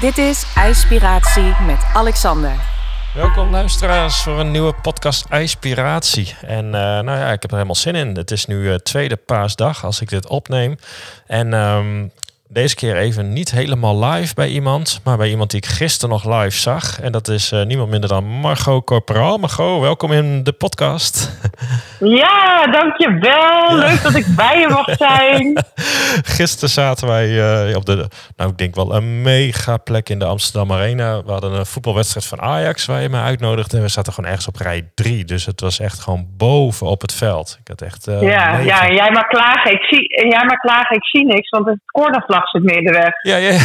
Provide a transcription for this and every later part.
Dit is IJspiratie met Alexander. Welkom luisteraars voor een nieuwe podcast IJspiratie. En uh, nou ja, ik heb er helemaal zin in. Het is nu uh, tweede paasdag als ik dit opneem. En um, deze keer even niet helemaal live bij iemand, maar bij iemand die ik gisteren nog live zag. En dat is uh, niemand minder dan Margot Corporaal. Margot, welkom in de podcast. Ja, dankjewel. Ja. Leuk dat ik bij je mag zijn. gisteren zaten wij uh, op de, nou ik denk wel een mega plek in de Amsterdam Arena. We hadden een voetbalwedstrijd van Ajax waar je me uitnodigde. En we zaten gewoon ergens op rij drie. Dus het was echt gewoon boven op het veld. Ik had echt... Uh, ja, ja, jij maar klagen. Ik zie, jij maar klagen. Ik zie niks, want het cornervlag zit middenweg. Ja, ja.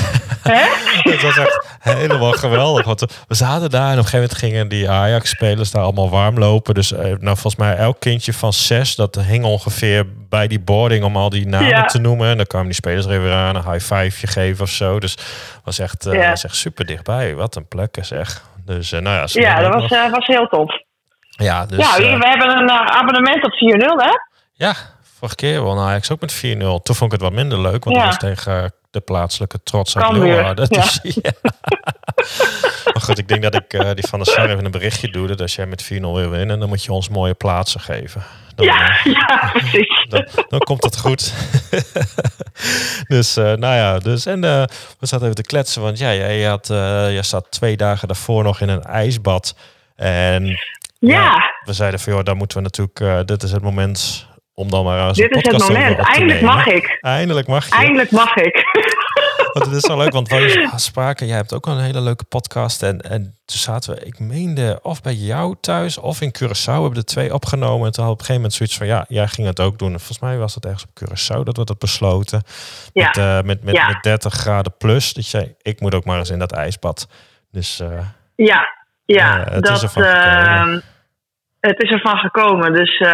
het was echt helemaal geweldig. Want we zaten daar en op een gegeven moment gingen die Ajax-spelers daar allemaal warm lopen. Dus nou, volgens mij elk kindje van zes, dat hing ongeveer bij die boarding om al die namen ja. te noemen. En dan kwamen die spelers er even aan, een high five geven of zo. Dus was echt, uh, ja. was echt super dichtbij. Wat een plek zeg. Dus uh, nou ja, ja dat was, uh, was heel tof. Ja, dus, ja we hebben een abonnement op 4-0 hè? Ja, vorige keer won Ajax ook met 4-0. Toen vond ik het wat minder leuk, want ja. dat was tegen de plaatselijke trots uit Leeuwarden. Ja. Dus, ja. maar goed, ik denk dat ik uh, die van de Sar even een berichtje doe. Dat als jij met 4-0 wil winnen, dan moet je ons mooie plaatsen geven. Dan, ja, ja, precies. Dan, dan komt het goed. dus, uh, nou ja, dus, en uh, we zaten even te kletsen. Want ja, jij, had, jij zat twee dagen daarvoor nog in een ijsbad. En ja. we zeiden van, joh, daar moeten we natuurlijk, dit is het moment om dan maar aan Dit is het moment. Eindelijk mag ik. Eindelijk mag je. Eindelijk mag ik. Want het is zo leuk, want wij spraken. Jij hebt ook een hele leuke podcast. En, en toen zaten we, ik meende, of bij jou thuis of in Curaçao. We hebben de twee opgenomen. En toen had op een gegeven moment zoiets van, ja, jij ging het ook doen. Volgens mij was dat ergens op Curaçao dat we dat besloten. Ja. Met, uh, met, met, ja. met 30 graden plus. Dat jij, ik moet ook maar eens in dat ijsbad. Dus uh, ja, ja, uh, het dat, is. Het is ervan gekomen. Dus uh,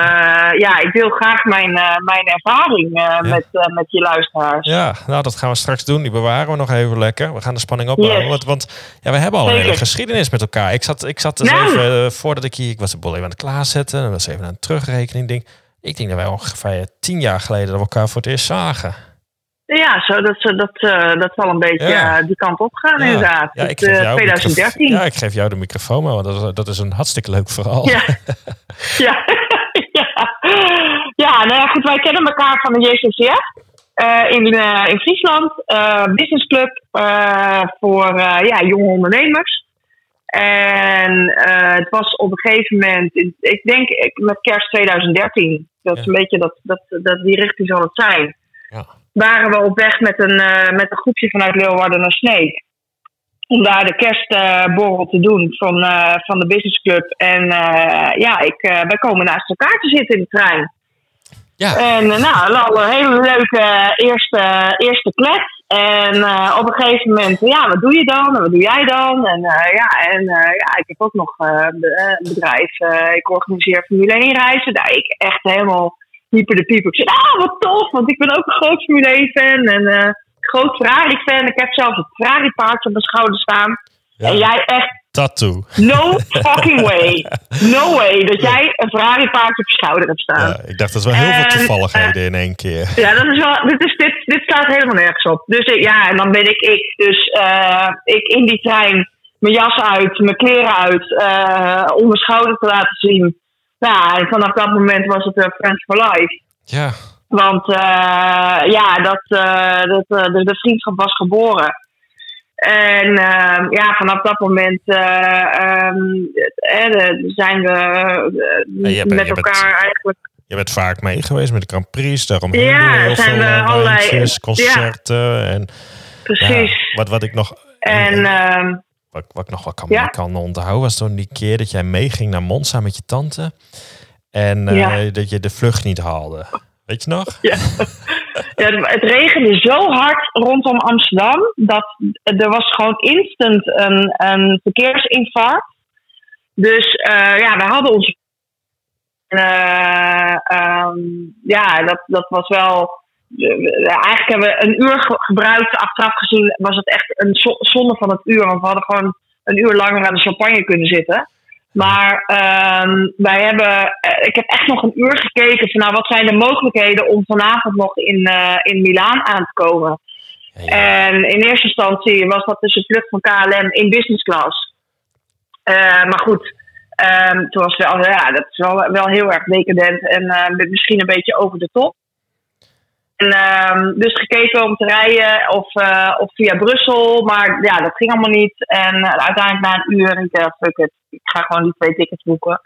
ja, ik wil graag mijn, uh, mijn ervaring uh, ja. met, met je luisteraars. Ja, nou dat gaan we straks doen. Die bewaren we nog even lekker. We gaan de spanning opbouwen. Yes. Want, want ja, we hebben al Zeker. een hele geschiedenis met elkaar. Ik zat, ik zat dus Nou. even, voordat ik hier, ik was de bol even aan het klaarzetten. En was even aan een terugrekening ding. Ik denk dat wij ongeveer tien jaar geleden dat we elkaar voor het eerst zagen. Ja, zo, dat, dat, uh, dat zal een beetje Ja. uh, die kant op gaan, Ja. inderdaad. Ja, ik geef uh, jou 2013. microf- Ja, ik geef jou de microfoon, maar dat is, dat is een hartstikke leuk verhaal. Ja. ja. ja. nou ja, goed, wij kennen elkaar van de JCCF eh, in, eh, in Friesland. eh business club eh, voor eh, ja, jonge ondernemers. En eh, het was op een gegeven moment, ik denk ik- met kerst 2013, dat is Ja. een beetje dat, dat, dat die richting zal het zijn. Ja. Waren we op weg met een, eh, met een groepje vanuit Leeuwarden naar Sneek om daar de kerstborrel te doen van, eh, van de business club. En eh, ja, ik, wij komen naast elkaar te zitten in de trein. Ja. En nou, al een hele leuke eerste, eerste klets. En op een gegeven moment, ja, wat doe je dan? En wat doe jij dan? En ja, en ja, ik heb ook nog een bedrijf. ik organiseer Formule 1 reizen. Daar ik echt helemaal hyper de piep. Ik zei, ah, wat tof, want ik ben ook een groot Formule 1 fan. En eh groot Ferrari fan. Ik heb zelfs het Ferrari paard op mijn schouder staan. Ja. En jij echt Tattoo. No fucking way. No way dat jij een Ferrari paard op je schouder hebt staan. Ja, ik dacht, dat is wel heel veel En, toevalligheden in één keer. Ja, dat is wel, dit, is, dit, dit staat helemaal nergens op. Dus ik- ja, en dan ben ik ik. Dus eh, ik in die trein, mijn jas uit, mijn kleren uit, eh, om mijn schouder te laten zien. Ja, en vanaf dat moment was het uh, Friends for Life. Ja, Want eh, ja, dat, eh, dat, eh, de, de vriendschap was geboren. En eh, ja, vanaf dat moment eh, ehm, eh, zijn we eh, bent- met bent- elkaar eigenlijk je bent vaak mee geweest met de Grand Prix. Daaromheen Ja, heel zijn veel we eh, allerlei- ja. concerten. En precies. Ja, wat, wat ik nog... En ehm, Wat, wat ik nog wel kan, Ja. kan onthouden was toen die keer dat jij meeging naar Monza met je tante. En eh, Ja. dat je de vlucht niet haalde. Weet je nog? ja, het regende zo hard rondom Amsterdam dat er was gewoon instant een, een verkeersinfarct. Dus eh, ja, we hadden ons. eh, ehm, ja, dat, dat was wel. Eigenlijk hebben we een uur ge- gebruikt. Achteraf gezien was het echt een zo- zonde van het uur. Want we hadden gewoon een uur langer aan de champagne kunnen zitten. Maar ehm, wij hebben, eh, ik heb echt nog een uur gekeken van nou, wat zijn de mogelijkheden om vanavond nog in, eh in Milaan aan te komen. En in eerste instantie was dat dus een vlucht van KLM in business class. Eh, maar goed, um, toen was wel, ja, dat is wel, wel heel erg decadent en uh, misschien een beetje over de top. En, um, dus gekeken om te rijden of, uh, of via Brussel, maar ja, dat ging allemaal niet. En uiteindelijk na een uur, ik dacht, fuck it, ik ga gewoon die twee tickets boeken.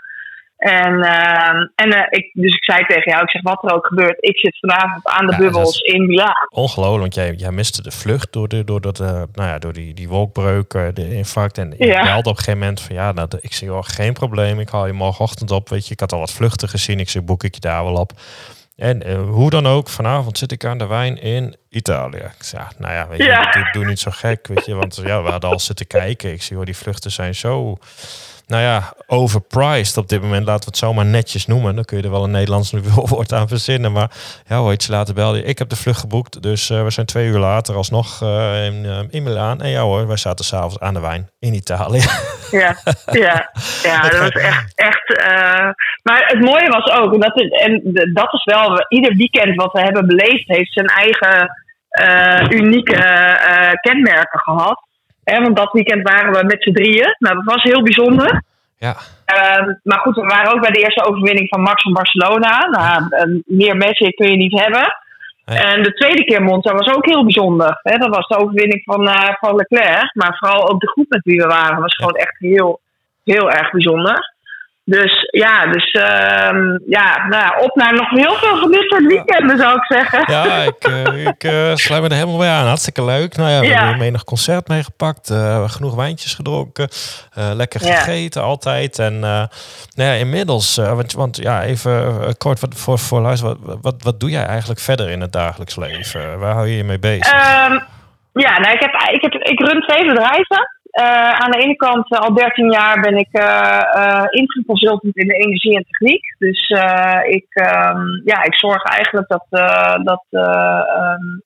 En, uh, en uh, ik, dus ik zei tegen jou, ik zeg wat er ook gebeurt, ik zit vanavond aan de ja, bubbels in Milaan. Ongelooflijk, want jij, jij miste de vlucht door, de, door, dat, nou ja, door die, die wolkbreuk, de infarct. En je ja. belde op een gegeven moment van ja, nou, ik zie oh, geen probleem, ik haal je morgenochtend op. Weet je, ik had al wat vluchten gezien, ik zeg boek ik je daar wel op. En hoe dan ook, vanavond zit ik aan de wijn in Italië. Ik ja, nou ja, weet je, ja. Doe, doe, niet zo gek, weet je, want ja, we hadden al zitten kijken. Ik zie, hoor, die vluchten zijn zo nou ja, overpriced op dit moment. Laten we het zomaar netjes noemen. Dan kun je er wel een Nederlands woord aan verzinnen. Maar ja, hoor, iets later belde je. Ik heb de vlucht geboekt. Dus uh, we zijn twee uur later alsnog uh, in, uh, in Milaan. En ja hoor, wij zaten s'avonds aan de wijn in Italië. Ja, ja, ja dat was echt... echt maar het mooie was ook, dat en dat is wel... Ieder weekend wat we hebben beleefd heeft zijn eigen unieke kenmerken gehad. Hè, want dat weekend waren we met z'n drieën. Nou, dat was heel bijzonder. Ja. Uh, maar goed, we waren ook bij de eerste overwinning van Max van Barcelona. Nou, meer magic kun je niet hebben. Nee. En de tweede keer Monza was ook heel bijzonder. Hè? Dat was de overwinning van, uh, van Leclerc. Maar vooral ook de groep met wie we waren was gewoon echt heel, heel erg bijzonder. Dus ja, dus um, ja, nou, op naar nog heel veel van dit soort weekenden zou ik zeggen. Ja, ik, uh, ik uh, sluit me er helemaal bij aan. Hartstikke leuk. Nou ja, we ja. hebben menig concert meegepakt. Uh, genoeg wijntjes gedronken. lekker gegeten ja. altijd. En nou ja, inmiddels, want, want ja, even kort wat, voor, voor luister. Wat, wat, wat doe jij eigenlijk verder in het dagelijks leven? Waar hou je je mee bezig? Um, ja, nou, ik, heb, ik, heb, ik run twee bedrijven. Uh, aan de ene kant, uh, al 13 jaar ben ik uh, in de energie en techniek. Dus ik, um, ja, ik zorg eigenlijk dat, dat um,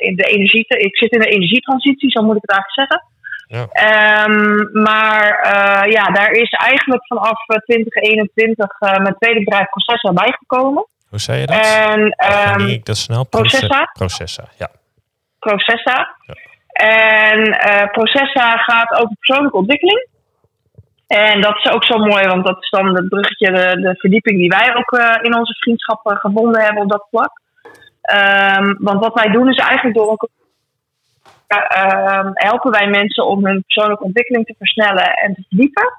in de energie, ik zit in de energietransitie, zo moet ik het eigenlijk zeggen. Ja. Um, maar ja, daar is eigenlijk vanaf 2021 mijn tweede bedrijf Processa bijgekomen. Hoe zei je dat? En, um, ik dat snel? Processa. Processa, ja. Processa. Ja. En uh, Processa gaat over persoonlijke ontwikkeling. En dat is ook zo mooi, want dat is dan het bruggetje, de, de verdieping die wij ook uh, in onze vriendschappen gevonden hebben op dat vlak. Um, want wat wij doen is eigenlijk door uh, helpen wij mensen om hun persoonlijke ontwikkeling te versnellen en te verdiepen.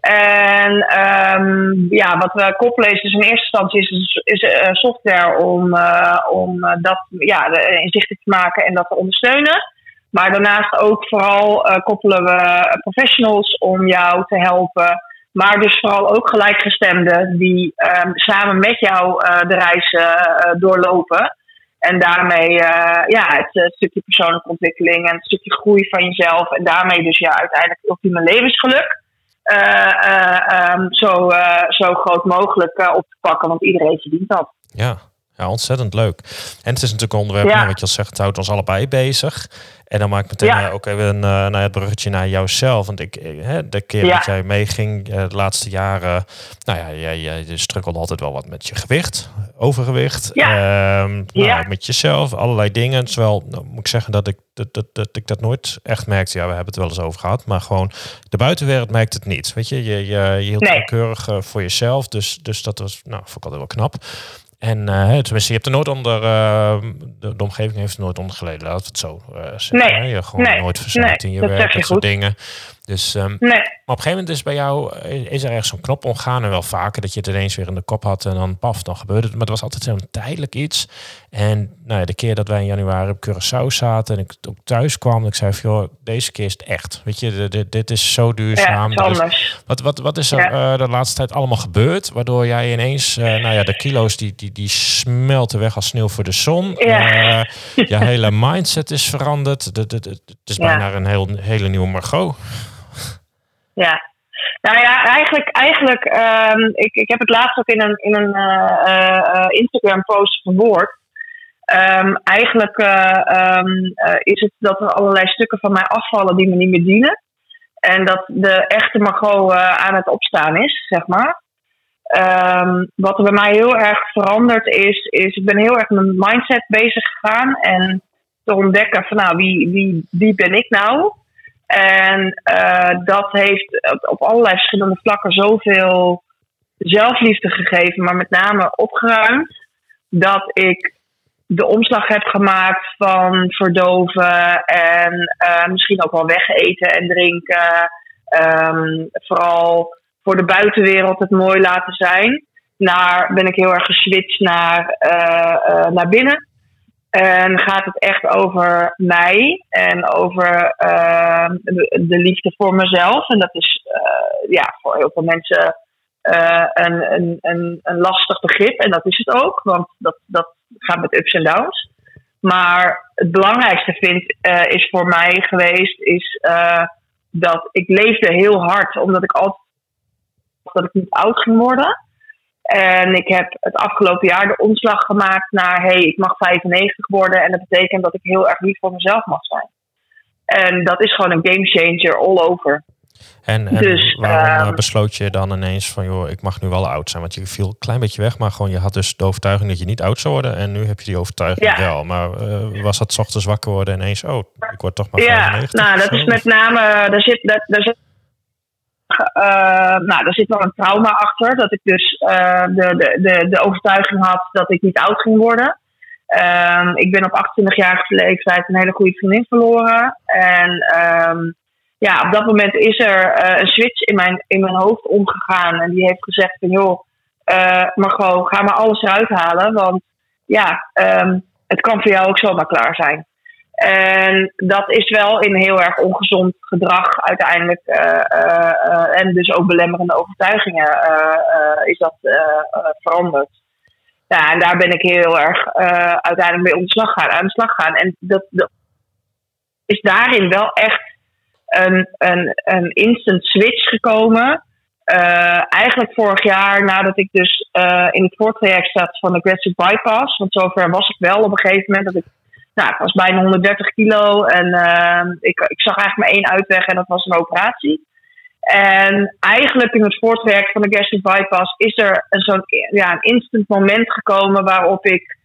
En um, ja, wat we koppelen is dus in eerste instantie is, is software om, om dat ja, inzichten te maken en dat te ondersteunen. Maar daarnaast ook vooral uh, koppelen we professionals om jou te helpen. Maar dus vooral ook gelijkgestemden die um, samen met jou uh, de reis uh, doorlopen. En daarmee ja, het, stukje persoonlijke ontwikkeling en het stukje groei van jezelf. En daarmee dus ja, uiteindelijk ultieme levensgeluk. Um, zo, zo groot mogelijk op te pakken, want iedereen verdient dat. Ja, ja, ontzettend leuk. En het is natuurlijk een onderwerp, ja. wat je al zegt, het houdt ons allebei bezig. En dan maak ik meteen ja. ook even een, uh, nou, het bruggetje naar jouzelf. Want ik, hè, de keer ja. dat jij meeging, uh, de laatste jaren, nou ja, jij, jij strukkelde altijd wel wat met je gewicht, overgewicht. Ja. Um, nou, met jezelf, allerlei dingen. Terwijl, nou, moet ik zeggen dat ik dat, dat, dat ik dat nooit echt merkte. Ja, we hebben het wel eens over gehad. Maar gewoon, de buitenwereld merkt het niet. Weet je, je, je, je hield nee. keurig uh, voor jezelf. Dus, dus dat was, nou, vond ik altijd wel knap. En uh, tenminste, je hebt er nooit onder, uh, de, de, omgeving heeft er nooit onder geleden, laten we het zo uh, zeggen. Nee. Je gewoon nee. nooit verzeild nee. in je werk, dat soort dingen. Dus, um, nee. Maar op een gegeven moment is bij jou, is er echt zo'n knop omgaan en wel vaker dat je het ineens weer in de kop had en dan paf, dan gebeurde het. Maar het was altijd zo'n tijdelijk iets. En nou ja, de keer dat wij in januari op Curaçao zaten en ik ook thuis kwam, ik zei van, joh, deze keer is het echt. Weet je, dit, is zo duurzaam. Ja, is, wat, wat, wat is er ja. uh, de laatste tijd allemaal gebeurd, waardoor jij ineens, uh, nou ja, de kilo's die, die, die smelten weg als sneeuw voor de zon. Ja. Uh, je hele mindset is veranderd. Het, is bijna een heel, hele nieuwe Margot. Ja, nou ja, eigenlijk, eigenlijk um, ik, ik heb het laatst ook in een, in een uh, uh, Instagram-post verwoord. Um, eigenlijk uh, um, is het dat er allerlei stukken van mij afvallen die me niet meer dienen. En dat de echte Margot aan het opstaan is, zeg maar. wat er bij mij heel erg veranderd is, is ik ben heel erg met mindset bezig gegaan. En te ontdekken van nou, wie, wie, wie ben ik nou? En uh, dat heeft op allerlei verschillende vlakken zoveel zelfliefde gegeven, maar met name opgeruimd. Dat ik de omslag heb gemaakt van verdoven en uh, misschien ook wel wegeten en drinken. Um, vooral voor de buitenwereld het mooi laten zijn. Naar ben ik heel erg geswitcht naar, uh, naar binnen. En gaat het echt over mij en over uh, de, de, liefde voor mezelf. En dat is ja, voor heel veel mensen een, een, een, een, lastig begrip. En dat is het ook, want dat, dat gaat met ups en downs. Maar het belangrijkste vind, is voor mij geweest, is dat ik leefde heel hard, omdat ik altijd dat ik niet oud ging worden. En ik heb het afgelopen jaar de omslag gemaakt naar: hey, ik mag 95 worden. En dat betekent dat ik heel erg lief voor mezelf mag zijn. En dat is gewoon een game changer all over. En, en dus, waarom um, besloot je dan ineens van, joh, ik mag nu wel oud zijn? Want je viel een klein beetje weg, maar gewoon je had dus de overtuiging dat je niet oud zou worden. En nu heb je die overtuiging wel. Maar uh, was dat ochtends wakker worden en ineens, oh, ik word toch maar 95? Ja, nou, dat is met name, daar zit, daar zit uh, nou, daar zit wel een trauma achter. Dat ik dus de, de, de, de overtuiging had dat ik niet oud ging worden. Um, ik ben op 28-jarige leeftijd een hele goede vriendin verloren. En um, ja, op dat moment is er uh, een switch in mijn, in mijn hoofd omgegaan. En die heeft gezegd van joh, Margot, ga maar alles eruit halen. Want ja, um, het kan voor jou ook zomaar klaar zijn. En dat is wel in heel erg ongezond gedrag uiteindelijk. Uh, en dus ook belemmerende overtuigingen is dat veranderd. Ja, en daar ben ik heel erg uiteindelijk mee ontslag gaan, aan de slag gaan. En dat, dat is daarin wel echt een, een, instant switch gekomen. eigenlijk vorig jaar nadat ik dus in het voortraject zat van de aggressive bypass. Want zover was ik wel op een gegeven moment dat ik nou, het was bijna 130 kilo en uh, ik, ik zag eigenlijk maar één uitweg en dat was een operatie. En eigenlijk in het voortwerk van de gastric bypass is er een zo'n ja, een instant moment gekomen waarop ik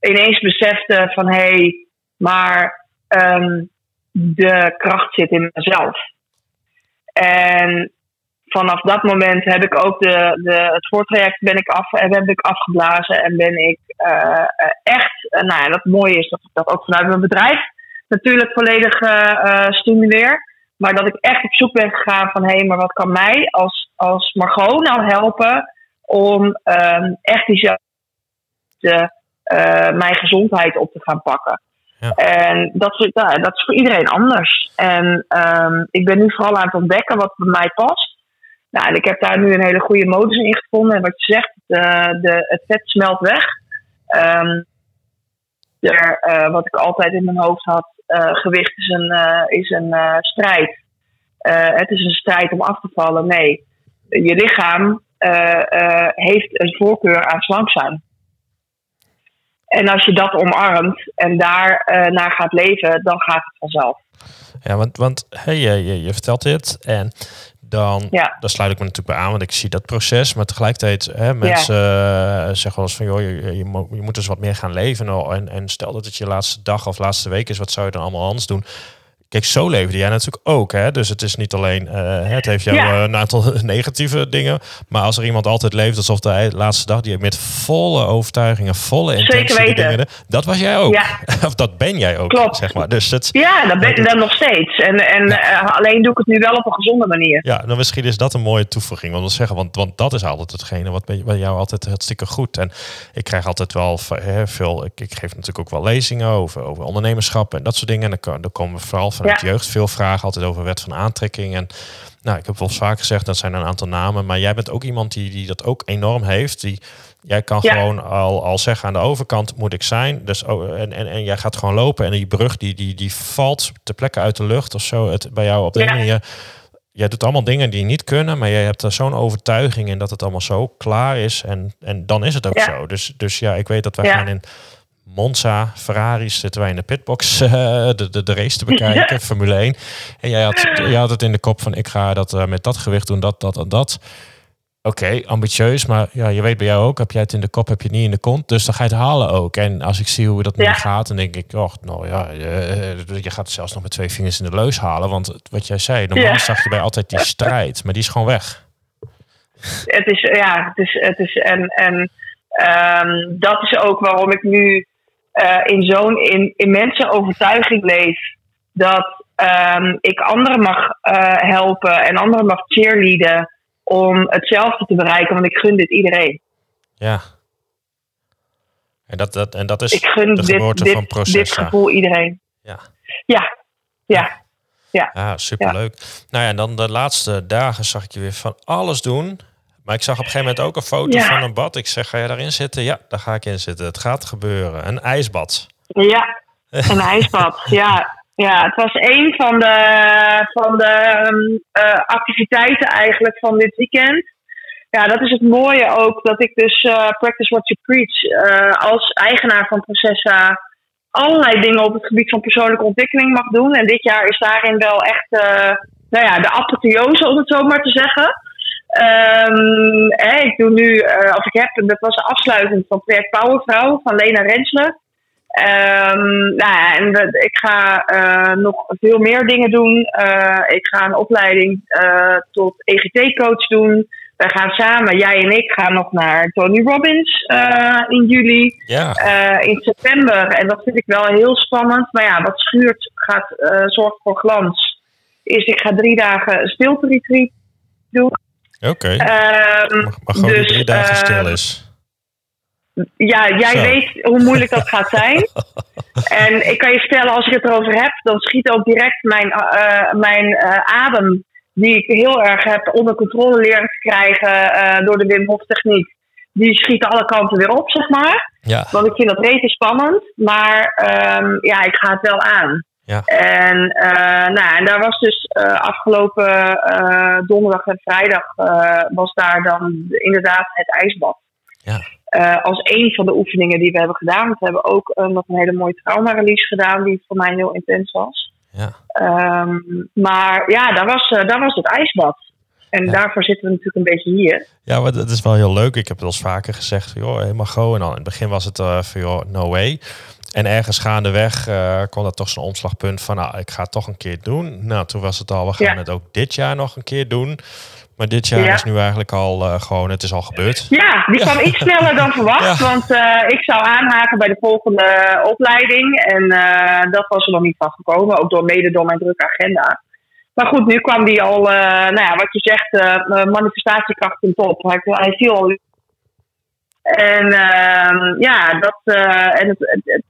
ineens besefte van hé, hey, maar um, de kracht zit in mezelf. En vanaf dat moment heb ik ook de, de, het voortraject ben ik af, heb ik afgeblazen en ben ik uh, echt, uh, nou ja, dat mooie is dat ik dat ook vanuit mijn bedrijf natuurlijk volledig uh, stimuleer. Maar dat ik echt op zoek ben gegaan van hé, hey, maar wat kan mij als, als Margot nou helpen om um, echt diezelfde mijn gezondheid op te gaan pakken. En dat is, nou, dat is voor iedereen anders. En um, ik ben nu vooral aan het ontdekken wat bij mij past. Nou, en ik heb daar nu een hele goede modus in gevonden. En wat je zegt, de, de, het vet smelt weg. Er, uh, wat ik altijd in mijn hoofd had, uh, gewicht is een, uh, is een strijd. het is een strijd om af te vallen. Nee, je lichaam heeft een voorkeur aan slank zijn. En als je dat omarmt en daar naar gaat leven, dan gaat het vanzelf. Ja, want, want hey, je, je vertelt dit en dan ja. daar sluit ik me natuurlijk bij aan, want ik zie dat proces. Maar tegelijkertijd, hè, mensen ja. uh, zeggen wel eens van, joh, je, je, je, moet dus wat meer gaan leven. En, en stel dat het je laatste dag of laatste week is, wat zou je dan allemaal anders doen? Kijk, zo leefde jij natuurlijk ook. Hè? Dus het is niet alleen, uh, het heeft jou ja. een aantal negatieve dingen. Maar als er iemand altijd leeft alsof de laatste dag, die met volle overtuigingen, volle intentie dingen. Dat was jij ook. Ja. of dat ben jij ook, Klopt. zeg maar. Dus het, ja, dat ben ik dan nog steeds. En, en ja. uh, alleen doe ik het nu wel op een gezonde manier. Ja, dan misschien is dat een mooie toevoeging. Want, zeggen, want, want dat is altijd hetgene wat bij jou altijd hartstikke goed. En ik krijg altijd wel veel, ik, ik geef natuurlijk ook wel lezingen over, over ondernemerschap en dat soort dingen. En dan, dan komen we vooral van vanuit ja. jeugd veel vragen altijd over wet van aantrekking. En nou, ik heb wel vaak gezegd, dat zijn een aantal namen. Maar jij bent ook iemand die, die dat ook enorm heeft. Die, jij kan ja. gewoon al, al zeggen aan de overkant moet ik zijn. Dus, oh, en, en, en jij gaat gewoon lopen en die brug die, die, die valt ter plekke uit de lucht of zo. Het, bij jou op de ja. manier. Jij doet allemaal dingen die niet kunnen, maar jij hebt er zo'n overtuiging in dat het allemaal zo klaar is. En, en dan is het ook zo. Dus, dus ja, ik weet dat wij gaan in Monza, Ferraris zitten wij in de pitbox uh, de, de, de race te bekijken, Formule 1. En jij had, jij had het in de kop van ik ga dat uh, met dat gewicht doen, dat, dat en dat. oké, ambitieus, maar ja, je weet bij jou ook, heb jij het in de kop, heb je het niet in de kont, dus dan ga je het halen ook. En als ik zie hoe dat nu Ja. gaat, dan denk ik, oh, nou ja, je, je gaat het zelfs nog met twee vingers in de leus halen, want wat jij zei, normaal Ja. zag je bij altijd die strijd, maar die is gewoon weg. het is, ja, het is, het is, en, en ehm, dat is ook waarom ik nu eh, in zo'n in, immense overtuiging leef dat ehm, ik anderen mag eh, helpen en anderen mag cheerleaden om hetzelfde te bereiken, want ik gun dit iedereen. Ja. En dat, dat, en dat is Ik gun de dit, geboorte dit, van dit Processa. gevoel iedereen. Ja. Ja, ja. Ja, superleuk. Nou ja, en dan de laatste dagen zag ik je weer van alles doen. Maar ik zag op een gegeven moment ook een foto Ja. van een bad. Ik zeg, ga je daarin zitten? Ja, daar ga ik in zitten. Het gaat gebeuren. Een ijsbad. Ja, een ijsbad. Ja, ja, het was een van de, van de ehm, eh, activiteiten eigenlijk van dit weekend. Ja, dat is het mooie ook, dat ik dus eh, Practice What You Preach eh, als eigenaar van Processa allerlei dingen op het gebied van persoonlijke ontwikkeling mag doen. En dit jaar is daarin wel echt nou ja, de apotheose, om het zo maar te zeggen. Ehm, hè, ik doe nu, eh, of ik heb, dat was de afsluiting van project Powervrouw van Lena Rensler. Ehm, nou ja, en we- ik ga eh, nog veel meer dingen doen. Eh, ik ga een opleiding tot EGT-coach doen. Wij gaan samen, jij en ik, gaan nog naar Tony Robbins in juli. Ja, in september. En dat vind ik wel heel spannend. Maar ja, wat schuurt gaat zorgt voor glans. Is ik ga drie dagen een stilte-retreat doen. Oké. Ehm, maar, maar gewoon dus, drie dagen eh, stil is. Ja, jij Zo. weet hoe moeilijk dat gaat zijn. en ik kan je vertellen, als ik het erover heb, dan schiet ook direct mijn, eh, mijn eh, adem, die ik heel erg heb onder controle leren te krijgen eh, door de Wim Hof techniek. Die schiet alle kanten weer op, zeg maar. Ja, Want ik vind dat rete spannend. Maar ehm, ja, ik ga het wel aan. Ja. En, eh, nou, en daar was dus eh, afgelopen eh, donderdag en vrijdag was daar dan inderdaad het ijsbad. Ja. Als een van de oefeningen die we hebben gedaan. We hebben ook nog een hele mooie trauma-release gedaan, die voor mij heel intens was. ja. Ehm, maar ja, daar was, daar was het ijsbad. En Ja. daarvoor zitten we natuurlijk een beetje hier. Ja, maar dat is wel heel leuk. Ik heb het al eens vaker gezegd, joh, helemaal go. En al in het begin was het eh, van, joh, no way. En ergens gaandeweg eh kwam dat toch zo'n omslagpunt van, nou, ik ga het toch een keer doen. Nou, toen was het al, we gaan Ja. het ook dit jaar nog een keer doen. Maar dit jaar Ja. is nu eigenlijk al eh, gewoon, het is al gebeurd. Ja, die kwam iets sneller dan verwacht. Want eh, ik zou aanhaken bij de volgende opleiding. En dat was er nog niet van gekomen. Ook door, mede door mijn drukke agenda. Maar goed, nu kwam die al, nou ja, wat je zegt, manifestatiekracht ten top. Hij, hij viel al. En ehm, ja, dat, eh, en het,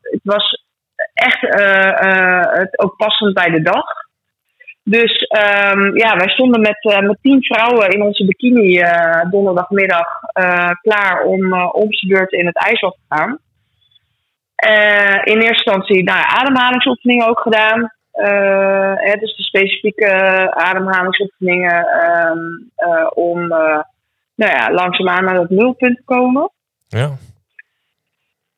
het, was echt eh, eh, het ook passend bij de dag. Dus ehm, ja, wij stonden met, met tien vrouwen in onze bikini donderdagmiddag klaar om om de beurt in het ijsbad te gaan. In eerste instantie nou, ademhalingsoefeningen ook gedaan. Eh, hè, dus de specifieke ademhalingsoefeningen ehm, eh, om nou ja, langzaamaan naar het nulpunt te komen. Ja,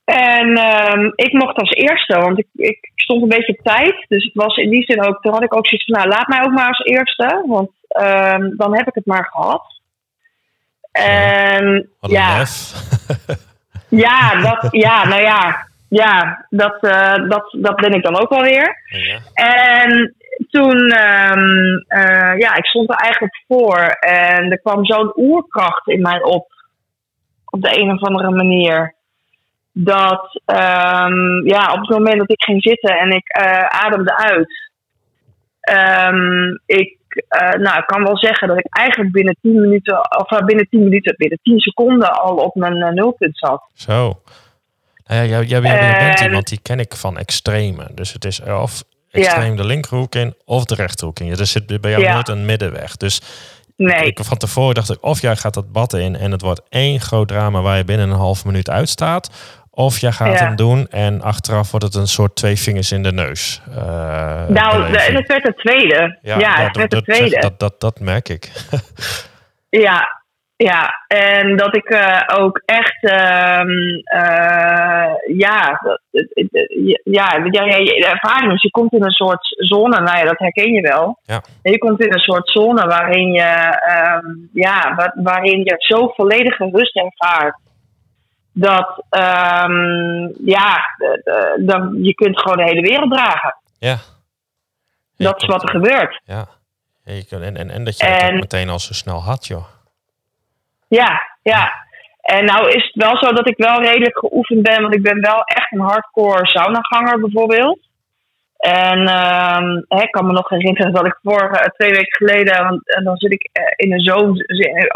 En ehm, ik mocht als eerste, want ik, ik stond een beetje op tijd. Dus het was in die zin ook, toen had ik ook zoiets van, nou laat mij ook maar als eerste. Want ehm, dan heb ik het maar gehad. En wat ja, ja, dat, ja, nou ja, ja dat, eh, dat, dat ben ik dan ook alweer. ja. En toen, ehm, eh, ja, ik stond er eigenlijk voor. En er kwam zo'n oerkracht in mij op. Op de een of andere manier. Dat, ehm, ja, op het moment dat ik ging zitten en ik eh, ademde uit. ehm, ik, eh, nou, ik kan wel zeggen dat ik eigenlijk binnen 10 minuten, of eh, binnen 10 minuten, binnen 10 seconden al op mijn nulpunt zat. Zo. Nou ja, jij, jij, jij bent En- iemand die ken ik van extreme. Dus het is of extreem de linkerhoek in of de rechterhoek in. Er zit bij jou Ja. nooit een middenweg. Dus Nee. ik, van tevoren dacht ik, of jij gaat dat bad in en het wordt één groot drama waar je binnen een half minuut uitstaat. Of jij gaat Ja. hem doen en achteraf wordt het een soort twee vingers in de neus. eh, nou, de- het werd het tweede. Ja, dat- het werd dat, het tweede. dat, dat, dat merk ik. Ja, Ja, en dat ik eh, ook echt, ehm, eh, ja, het- het- het- ja, ja, ja, je ervaring is, je komt in een soort zone, nou ja, dat herken je wel. Ja. En Je komt in een soort zone waarin je, ehm, ja, wa- waarin je zo volledige rust ervaart. Dat, ehm, ja, dan, je kunt gewoon de hele wereld dragen. Ja. Dat is wat er gebeurt. Ja. En, en, en dat je En- ook meteen al zo snel had, joh. Ja, ja. En nou is het wel zo dat ik wel redelijk geoefend ben, want ik ben wel echt een hardcore saunaganger bijvoorbeeld. En ehm, ik kan me nog herinneren dat ik vorige eh, twee weken geleden, want en dan zit ik eh, in de zone,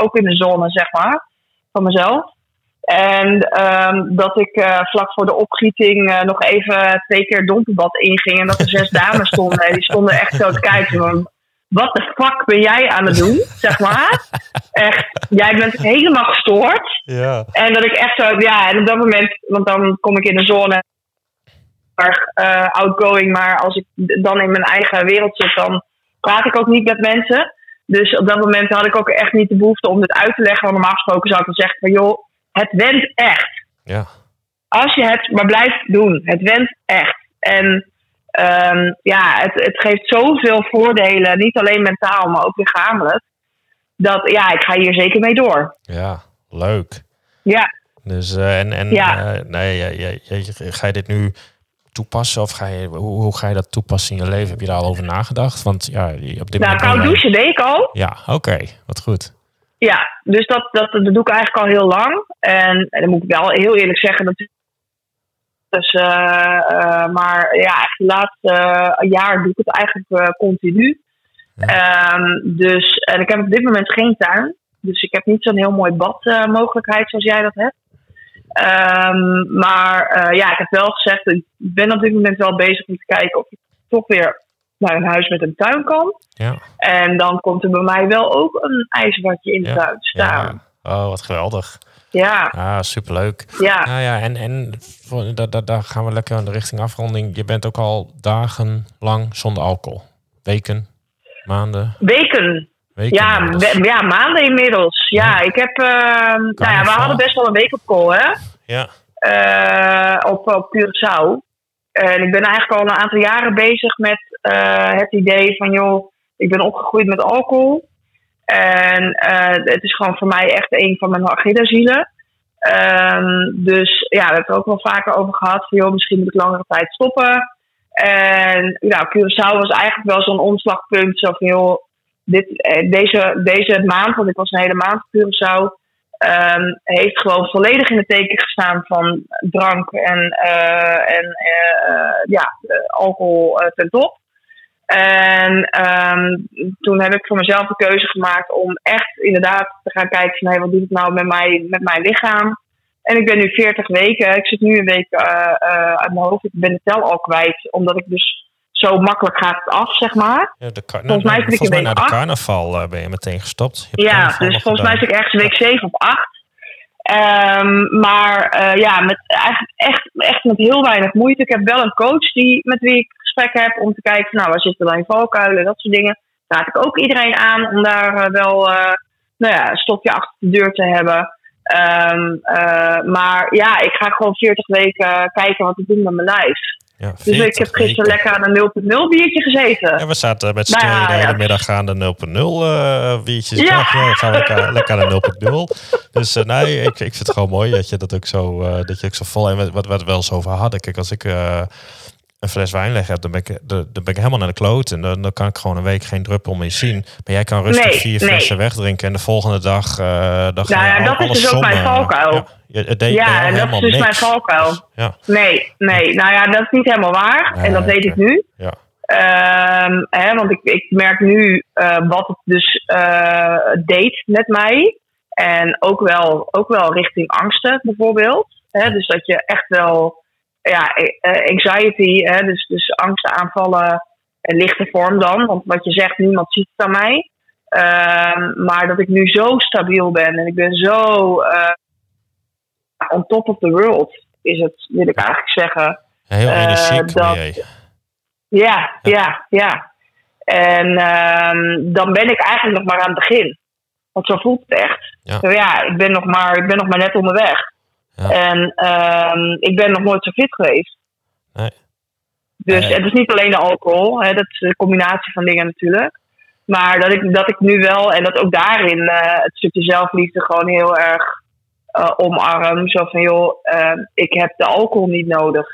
ook in de zone zeg maar, van mezelf. En ehm, dat ik eh, vlak voor de opgieting eh, nog even twee keer dompenbad inging. En dat er zes dames stonden. En die stonden echt zo te kijken. Wat de fuck ben jij aan het doen? Zeg maar. Echt, jij bent helemaal gestoord. Ja. En dat ik echt zo... Ja, en op dat moment... Want dan kom ik in de zone... Erg eh, outgoing. Maar als ik dan in mijn eigen wereld zit... Dan praat ik ook niet met mensen. Dus op dat moment had ik ook echt niet de behoefte om dit uit te leggen. Want normaal gesproken zou ik dan zeggen van... Joh, het went echt. Ja. Als je het maar blijft doen. Het went echt. En ehm, ja, het, het geeft zoveel voordelen. Niet alleen mentaal, maar ook lichamelijk. Dat ja, ik ga hier zeker mee door. Ja. Leuk. Ja, Dus, eh, en, en Ja. eh, nee, ga je dit nu toepassen of ga je, hoe, hoe ga je dat toepassen in je leven? Heb je daar al over nagedacht? Want ja, op dit nou, moment... koud douchen deed ik al. Ja, oké. Wat goed. Ja, dus dat, dat, dat doe ik eigenlijk al heel lang. En, en dan moet ik wel heel eerlijk zeggen dat. Dus, eh, eh, maar ja, de laatste eh, jaar doe ik het eigenlijk continu. Ja. Ehm, dus, en ik heb op dit moment geen tuin. Dus ik heb niet zo'n heel mooi badmogelijkheid zoals jij dat hebt. Ehm, maar ja, ik heb wel gezegd, ik ben op dit moment wel bezig om te kijken of ik toch weer naar een huis met een tuin kan. Ja. En dan komt er bij mij wel ook een ijsbadje in de Ja. tuin staan. ja. Oh, wat geweldig. Ja, Ah, superleuk. ja. Ja, ja, en, en voor- da, da, daar gaan we lekker in de richting afronding. Je bent ook al dagenlang zonder alcohol. Weken, maanden, Weken. weken. Ja, we- ja, maanden inmiddels. Ja, ik heb. ehm, nou ja, we hadden best wel een week op call, hè? Ja, Eh, op, op Curaçao. En ik ben eigenlijk al een aantal jaren bezig met eh, het idee van, joh, ik ben opgegroeid met alcohol. En eh, het is gewoon voor mij echt een van mijn Agida-zielen. Ehm, dus ja, we hebben het ook wel vaker over gehad. Van, joh, misschien moet ik langere tijd stoppen. En nou, Curaçao was eigenlijk wel zo'n omslagpunt. Zo van, joh, dit, eh, deze, deze maand, want ik was een hele maand op Curaçao, ehm, heeft gewoon volledig in het teken gestaan van drank en, eh, en ja, alcohol ten top. En ehm, toen heb ik voor mezelf de keuze gemaakt om echt inderdaad te gaan kijken van hey, wat doet het nou met, mij, met mijn lichaam. En ik ben nu 40 weken. Ik zit nu een week eh, eh, uit mijn hoofd. Ik ben de tel al kwijt, omdat ik dus zo makkelijk gaat het af, zeg maar. ja de Volgens mij zit ik volgens mij na de acht. carnaval eh, ben je meteen gestopt. Je Ja, dus volgens mij zit ik ergens week 7 of 8. Ehm, maar ja, met, eigenlijk echt, echt met heel weinig moeite. Ik heb wel een coach die, met wie ik gesprek heb om te kijken, nou, waar zitten dan in valkuilen, dat soort dingen. Raad ik ook iedereen aan om daar eh, wel eh, nou ja, een stokje achter de deur te hebben. Ehm, eh, maar ja, ik ga gewoon 40 weken kijken wat ik doe met mijn lijf. Ja, Dus ik 40 heb gisteren weken. lekker aan een 0.0 biertje gezeten. Ja, we zaten met z'n Nou tweeën de hele ja. middag aan de 0.0 eh biertjes. Ja. Ja. dan gaan we lekker, lekker aan de 0.0. Dus nee, ik, ik vind het gewoon mooi dat je dat ook zo, dat je ook zo vol... En wat, wat we het wel eens over hadden. Kijk, als ik een fles wijn leg heb, dan ben ik, dan ben ik helemaal naar de kloot. En dan, dan kan ik gewoon een week geen druppel meer zien. Maar jij kan rustig Nee, vier nee. flessen wegdrinken. En de volgende dag... eh dan Nou ja, al- dat is alles dus ook mijn valkuil. Ja, het deed Ja, en dat is dus mijn valkuil. Ja, Nee, nee. Nou ja, dat is niet helemaal waar. Nee, en dat weet ik nu. ja. Ehm, hè, want ik, ik merk nu eh, wat het dus eh, deed met mij. En ook wel, ook wel richting angsten bijvoorbeeld. Hè, dus dat je echt wel ja, eh, anxiety, hè, dus, dus angstaanvallen in lichte vorm dan. Want wat je zegt, niemand ziet het aan mij. Ehm, maar dat ik nu zo stabiel ben en ik ben zo eh, on top of the world, is het, wil ik eigenlijk zeggen. Heel Eh, energiek dat- jij. Ja, ja, ja. En ehm, dan ben ik eigenlijk nog maar aan het begin. Want zo voelt het echt. Ja. Ja, ik ben nog maar, ik ben nog maar net onderweg. Ja. En ehm, ik ben nog nooit zo fit geweest. Nee. Dus Nee. het is niet alleen de alcohol, hè, dat is een combinatie van dingen natuurlijk. Maar dat ik, dat ik nu wel, en dat ook daarin eh, het stukje zelfliefde gewoon heel erg eh, omarm. Zo van, joh, eh, ik heb de alcohol niet nodig.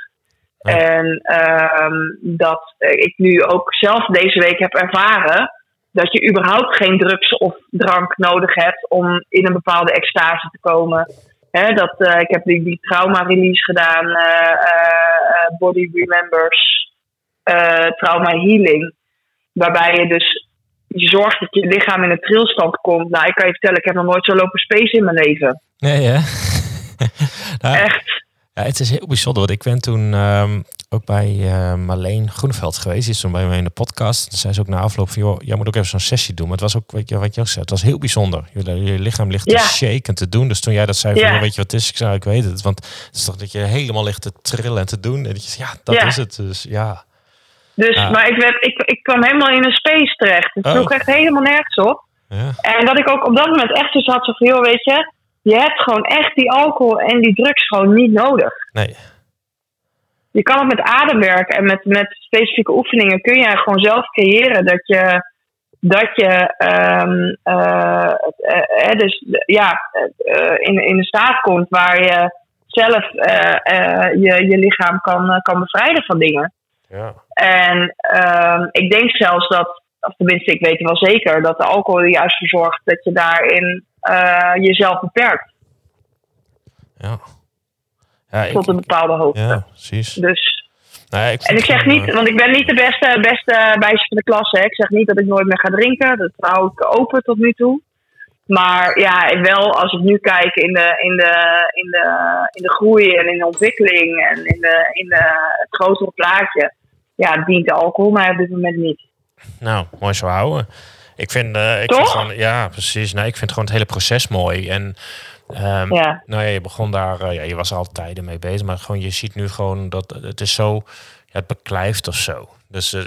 Nee. En ehm, dat ik nu ook zelf deze week heb ervaren dat je überhaupt geen drugs of drank nodig hebt om in een bepaalde extase te komen. Dat, eh, ik heb die, die trauma-release gedaan, eh, eh, Body Remembers, Trauma Healing. Waarbij je dus je zorgt dat je lichaam in een trilstand komt. Nou, ik kan je vertellen, ik heb nog nooit zo lopen space in mijn leven. Nee, hè? nou, Echt. Ja, het is heel bijzonder. Want ik ben toen ehm, ook bij eh, Marleen Groeneveld geweest. Die is toen bij mij in de podcast. Toen zei ze ook na afloop van... joh, jij moet ook even zo'n sessie doen. Maar het was ook, weet je, wat je ook zei, het was heel bijzonder. Je, je lichaam ligt Ja. te shaken te doen. Dus toen jij dat zei van, Ja. joh, weet je wat het is? Ik zei, ik weet het. Want het is toch dat je helemaal ligt te trillen en te doen. En dat je ja, dat Ja. is het. Dus ja. Dus, maar ik, werd, ik, ik kwam helemaal in een space terecht. Het Oh. sloeg echt helemaal nergens op. ja. En dat ik ook op dat moment echt dus had zo van, joh, weet je, je hebt gewoon echt die alcohol en die drugs gewoon niet nodig. Nee. Je kan het met ademwerk en met, met specifieke oefeningen kun je gewoon zelf creëren dat je, dat je ehm, eh, eh, eh, dus, ja, in, in een staat komt waar je zelf je, je lichaam kan, kan bevrijden van dingen. Ja. En ehm, ik denk zelfs dat, of tenminste, ik weet wel zeker, dat de alcohol er juist voor zorgt dat je daarin eh, jezelf beperkt Ja. Ja, ik, tot een bepaalde hoogte. ja, precies. Dus, Nou, ja, ik en ik zeg niet, eh, want ik ben niet de beste, beste meisje van de klas. Hè. Ik zeg niet dat ik nooit meer ga drinken. Dat hou ik open tot nu toe. Maar ja, wel als ik nu kijk in de, in de, in de, in de groei en in de ontwikkeling en in, de, in de, het grotere plaatje, ja, dient de alcohol mij op dit moment niet. Nou, mooi zo houden. Ik vind, eh, ik Toch? vind gewoon, ja, precies. Nee, ik vind gewoon het hele proces mooi. En ehm, Ja. nou ja, je begon daar, eh, ja, je was er al tijden mee bezig, maar gewoon je ziet nu gewoon dat het is zo, ja, het beklijft of zo. Dus eh,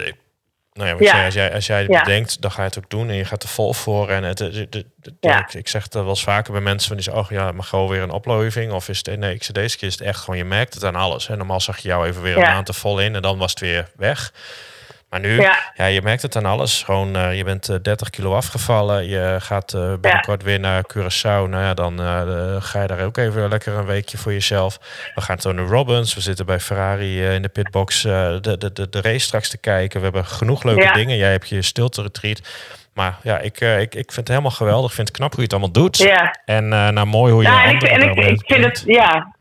nou ja, als jij, als jij het Ja. bedenkt, dan ga je het ook doen en je gaat er vol voor. En het, het, het- het- Ja. ik, ik zeg dat wel eens vaker bij mensen van die zeggen, oh ja, maar gewoon weer een opleving. Of is het, nee, ik zeg deze keer is het echt gewoon, je merkt het aan alles. Hè. Normaal zag je jou even weer een maand er vol in en dan was het weer weg. Maar nu, ja. Ja. je merkt het aan alles. Gewoon, eh, je bent eh, 30 kilo afgevallen. Je gaat eh, binnenkort weer naar Curaçao. Nou ja, dan eh, eh, ga je daar ook even lekker een weekje voor jezelf. We gaan Tony Robbins. We zitten bij Ferrari eh, in de pitbox eh, de, de, de, de race straks te kijken. We hebben genoeg leuke Ja. dingen. Jij hebt je stilte retreat. Maar ja, ik, eh, ik, ik vind het helemaal geweldig. Ik vind het knap hoe je het allemaal doet. Ja. En eh, nou, mooi hoe je Ja, en ik, en ik, vind het, ja.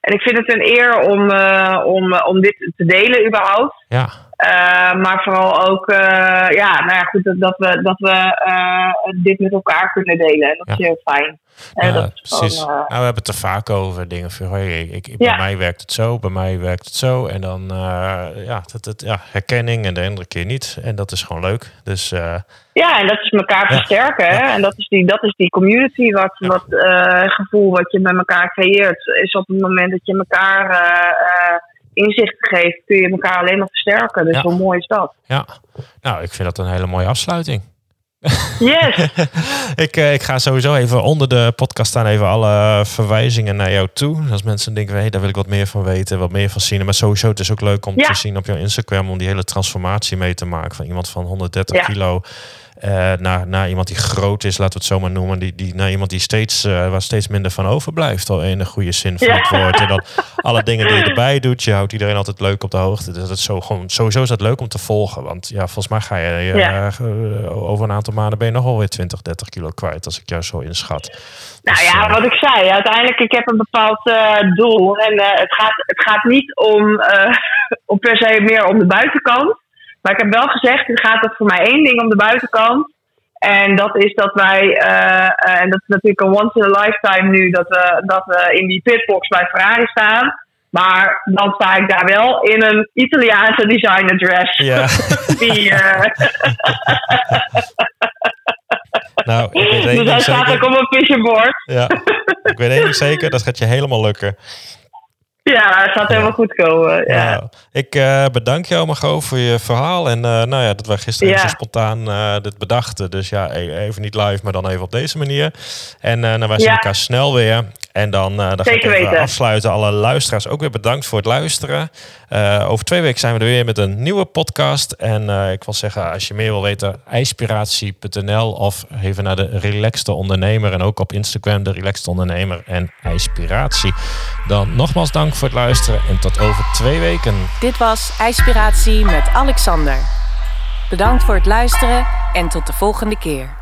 En ik vind het een eer om, eh, om, om dit te delen überhaupt. Ja, Eh, maar vooral ook, eh, ja, nou ja, goed, dat, dat we, dat we eh, dit met elkaar kunnen delen. En dat is heel fijn. En Ja, dat is precies. gewoon, nou, we hebben het er vaak over dingen van, hoi, ik, bij mij werkt het zo, bij mij werkt het zo. En dan, ja, dat, dat, ja, herkenning en de andere keer niet. En dat is gewoon leuk. Dus ja, en dat is elkaar versterken. Hè? En dat is die, dat is die community, wat, wat gevoel wat je met elkaar creëert. Is op het moment dat je elkaar inzicht geeft, kun je elkaar alleen nog versterken. Dus Ja. hoe mooi is dat? ja, nou, ik vind dat een hele mooie afsluiting. Yes! ik, eh, ik ga sowieso even onder de podcast staan even alle verwijzingen naar jou toe. Als mensen denken, hey, daar wil ik wat meer van weten, wat meer van zien. Maar sowieso, het is ook leuk om Ja. te zien op jouw Instagram, om die hele transformatie mee te maken. Van iemand van 130 Ja. kilo eh, naar, naar iemand die groot is, laten we het zo maar noemen. Die, die, naar iemand die steeds, eh, waar steeds minder van overblijft, al in de goede zin van het woord. En dan alle dingen die je erbij doet, je houdt iedereen altijd leuk op de hoogte. Dus dat is zo, gewoon, sowieso is dat leuk om te volgen. Want ja, volgens mij ga je eh, over een aantal maanden ben je nog wel weer 20, 30 kilo kwijt, als ik jou zo inschat. Nou Dus, ja, wat ik zei, uiteindelijk ik heb een bepaald doel. En het, gaat, het gaat niet om, om per se meer om de buitenkant. Maar ik heb wel gezegd, het gaat er voor mij één ding om de buitenkant. En dat is dat wij, eh, eh, en dat is natuurlijk een once in a lifetime nu, dat we, dat we in die pitbox bij Ferrari staan. Maar dan sta ik daar wel in een Italiaanse designer dress. Ja, Die, eh, nou, ik weet dus hij staat ook op een vision board. Ja, ik weet één ding zeker, dat gaat je helemaal lukken. Ja, het gaat helemaal goed komen. Ja. Nou, ik uh, bedank jou, Margot, voor je verhaal. En uh, nou ja, dat wij gisteren Ja. zo spontaan uh, dit bedachten. Dus ja, e- even niet live, maar dan even op deze manier. En uh, nou, wij zien Ja. elkaar snel weer. En dan, dan ga ik even weten. afsluiten. Alle luisteraars ook weer bedankt voor het luisteren. Uh, over twee weken zijn we er weer met een nieuwe podcast. En uh, ik wil zeggen, als je meer wil weten, ijspiratie.nl of even naar de Relaxte Ondernemer. En ook op Instagram, de Relaxte Ondernemer en IJspiratie. Dan nogmaals dank voor het luisteren en tot over twee weken. Dit was IJspiratie met Alexander. Bedankt voor het luisteren en tot de volgende keer.